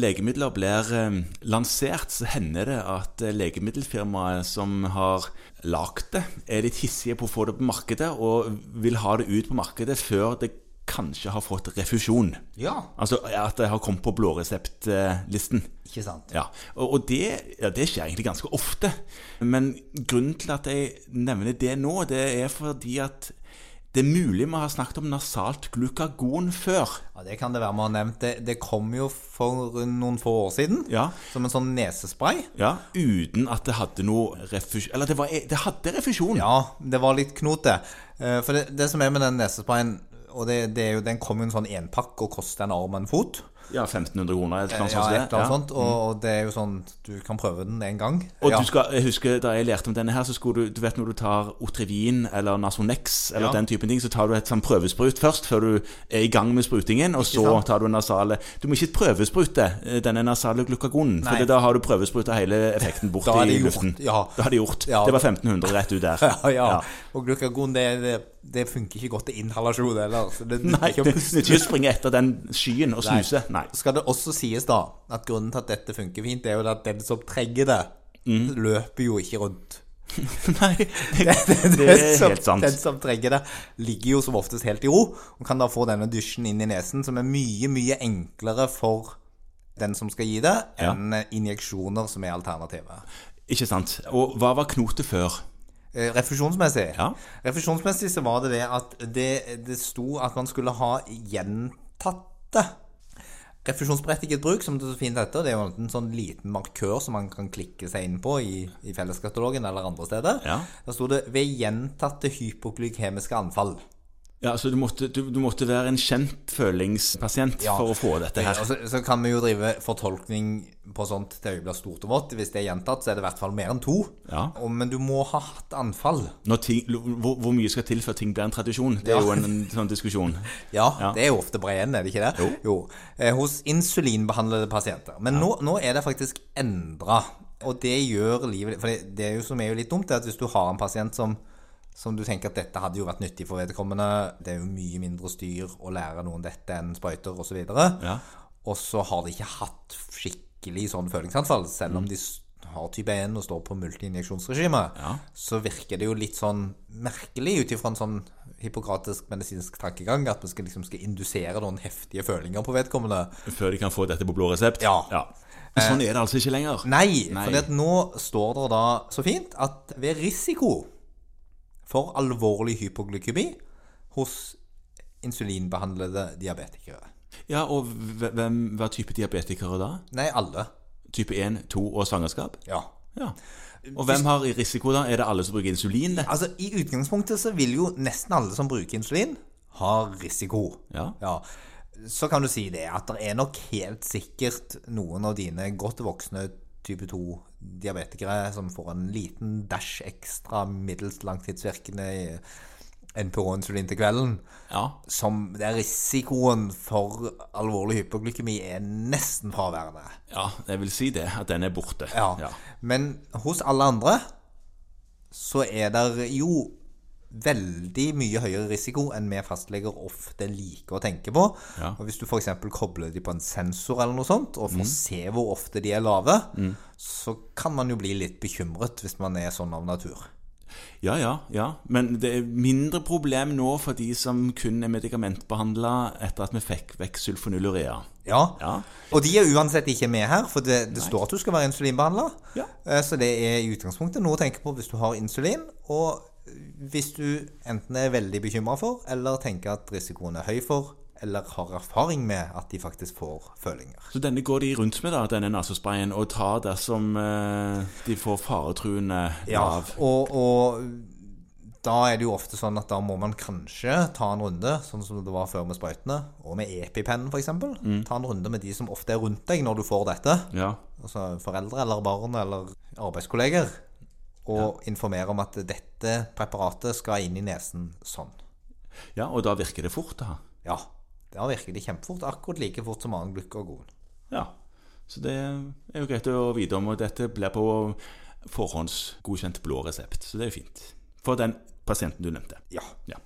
legemidler blir eh, lansert, så hender det at eh, legemiddelfirmaet som har lagd det, er litt hissige på å få det på markedet, og vil ha det ut på markedet før det kanskje har fått refusjon. Ja. Altså at det har kommet på blåreseptlisten. Ikke sant? Ja, og, og det, ja, det skjer egentlig ganske ofte. Men grunnen til at jeg nevner det nå, det er fordi at det er mulig vi har snakket om nasalt glukagon før. Ja, Det kan det være vi har nevnt. Det, det kom jo for noen få år siden Ja. som en sånn nesespray. Ja, Uten at det hadde noe refusjon Eller det, var, det hadde refusjon. Ja, det var litt knot, det. Eh, For det, det som er med den nesesprayen og det, det er jo, Den kom jo en sånn enpakke og koster en arm og en fot. Ja, 1500 kroner. Et eller Ja, sånt. et eller annet Ja. sånt. Og, det er jo sånn Du kan prøve den en gang. Og ja. du skal, jeg husker Da jeg lærte om denne her, så skulle du Du vet når du tar Otrivin eller Nasonex eller Ja. den typen ting, så tar du et sånn prøvesprut først, før du er i gang med sprutingen, og så tar du nasale Du må ikke prøvesprute eh, denne nasale glukagonen, for da har du prøvespruta hele effekten bort i luften. ja. Da har de gjort. Det var 1500 rett ut der. ja, ja. Og glukagon det, det, det funker ikke godt til inhalasjon heller. Det, Nei, det nytter ikke å springe etter den skyen og snuse. Nei. Skal det også sies da at grunnen til at dette funker fint, det er jo at den som trenger det, Mm. løper jo ikke rundt. Nei, det, det, det er som, helt sant. Den som trenger det, ligger jo som oftest helt i ro, og kan da få denne dusjen inn i nesen, som er mye, mye enklere for den som skal gi det, Ja. enn injeksjoner som er alternativet. Ikke sant. Og hva var knotet før? Eh, Refusjonsmessig Ja. Refusjonsmessig så var det det at det, det sto at man skulle ha gjentatte refusjonsberettiget bruk, som det så fint heter. Det er jo en sånn liten markør som man kan klikke seg inn på i, i felleskatalogen eller andre steder. Ja. Der sto det 'ved gjentatte hypoglykemiske anfall'. Ja, så du måtte, du, du måtte være en kjent følingspasient Ja. for å få dette her. Og så, så kan vi jo drive fortolkning på sånt til øyeblikket stort og vått. Hvis det er gjentatt, så er det i hvert fall mer enn to. Ja. Og, men du må ha hatt anfall. Ting, hvor, hvor mye skal til før ting blir en tradisjon? Det er Ja. jo en, en sånn diskusjon. Ja, Ja. det er jo ofte bred ende, er det ikke det? Jo. Eh, hos insulinbehandlede pasienter. Men nå, nå er det faktisk endra. Og det gjør livet For det, det er jo som er jo litt dumt, er at hvis du har en pasient som som du tenker at dette hadde jo vært nyttig for vedkommende. Det er jo mye mindre styr å lære noen dette enn sprøyter osv. Ja. Og så har de ikke hatt skikkelig sånn følingsanfall, selv om de har type 1 og står på multiinjeksjonsregime. Ja. Så virker det jo litt sånn merkelig ut ifra en sånn hippokratisk medisinsk tankegang at vi skal, liksom, skal indusere noen heftige følinger på vedkommende. Før de kan få dette på blå resept? Ja. Men sånn er det altså ikke lenger. Nei, Nei. for nå står det da så fint at ved risiko for alvorlig hypoglykemi hos insulinbehandlede diabetikere Ja, Og hvem var type diabetikere da? Nei, alle. Type 1, 2 og svangerskap? Ja. Ja. Og hvem har risiko da? Er det alle som bruker insulin? Altså, I utgangspunktet så vil jo nesten alle som bruker insulin, ha risiko. Ja. Ja. Så kan du si det, at det er nok helt sikkert noen av dine godt voksne type 2-diabetikere som får en liten dash ekstra middels langtidsvirkende NPH-insulin til kvelden. Ja. Som der risikoen for alvorlig hypoglykemi er nesten fraværende. ja, jeg vil si det. At den er borte. Ja. Ja. Men hos alle andre så er det jo veldig mye høyere risiko enn vi fastleger ofte liker å tenke på. Ja. Og Hvis du f.eks. kobler de på en sensor eller noe sånt, og får se hvor ofte de er lave, så kan man jo bli litt bekymret hvis man er sånn av natur. Ja, ja, ja. Men det er mindre problem nå for de som kun er medikamentbehandla etter at vi fikk vekk sulfonylurea. Ja. Ja. Og de er uansett ikke med her, for det, det står at du skal være insulinbehandla. Ja. Eh, Så det er i utgangspunktet noe å tenke på hvis du har insulin. Og hvis du enten er veldig bekymra for, eller tenker at risikoen er høy for, eller har erfaring med at de faktisk får følinger. Så denne går de rundt med, da, denne nasosprayen, og tar dersom eh, de får faretruende lav. og, og da er det jo ofte sånn at da må man kanskje ta en runde, sånn som det var før med sprøytene, og med epipennen f.eks. Mm. Ta en runde med de som ofte er rundt deg når du får dette. Ja. altså foreldre eller barn eller arbeidskolleger, og informere om at dette preparatet skal inn i nesen sånn. ja, og da virker det fort, da. Ja, da virker det kjempefort, akkurat like fort som annen glukagon. Ja. Så det er jo greit å vite om, og dette blir på forhåndsgodkjent blå resept. Så det er jo fint. For den pasienten du nevnte. Ja. Ja.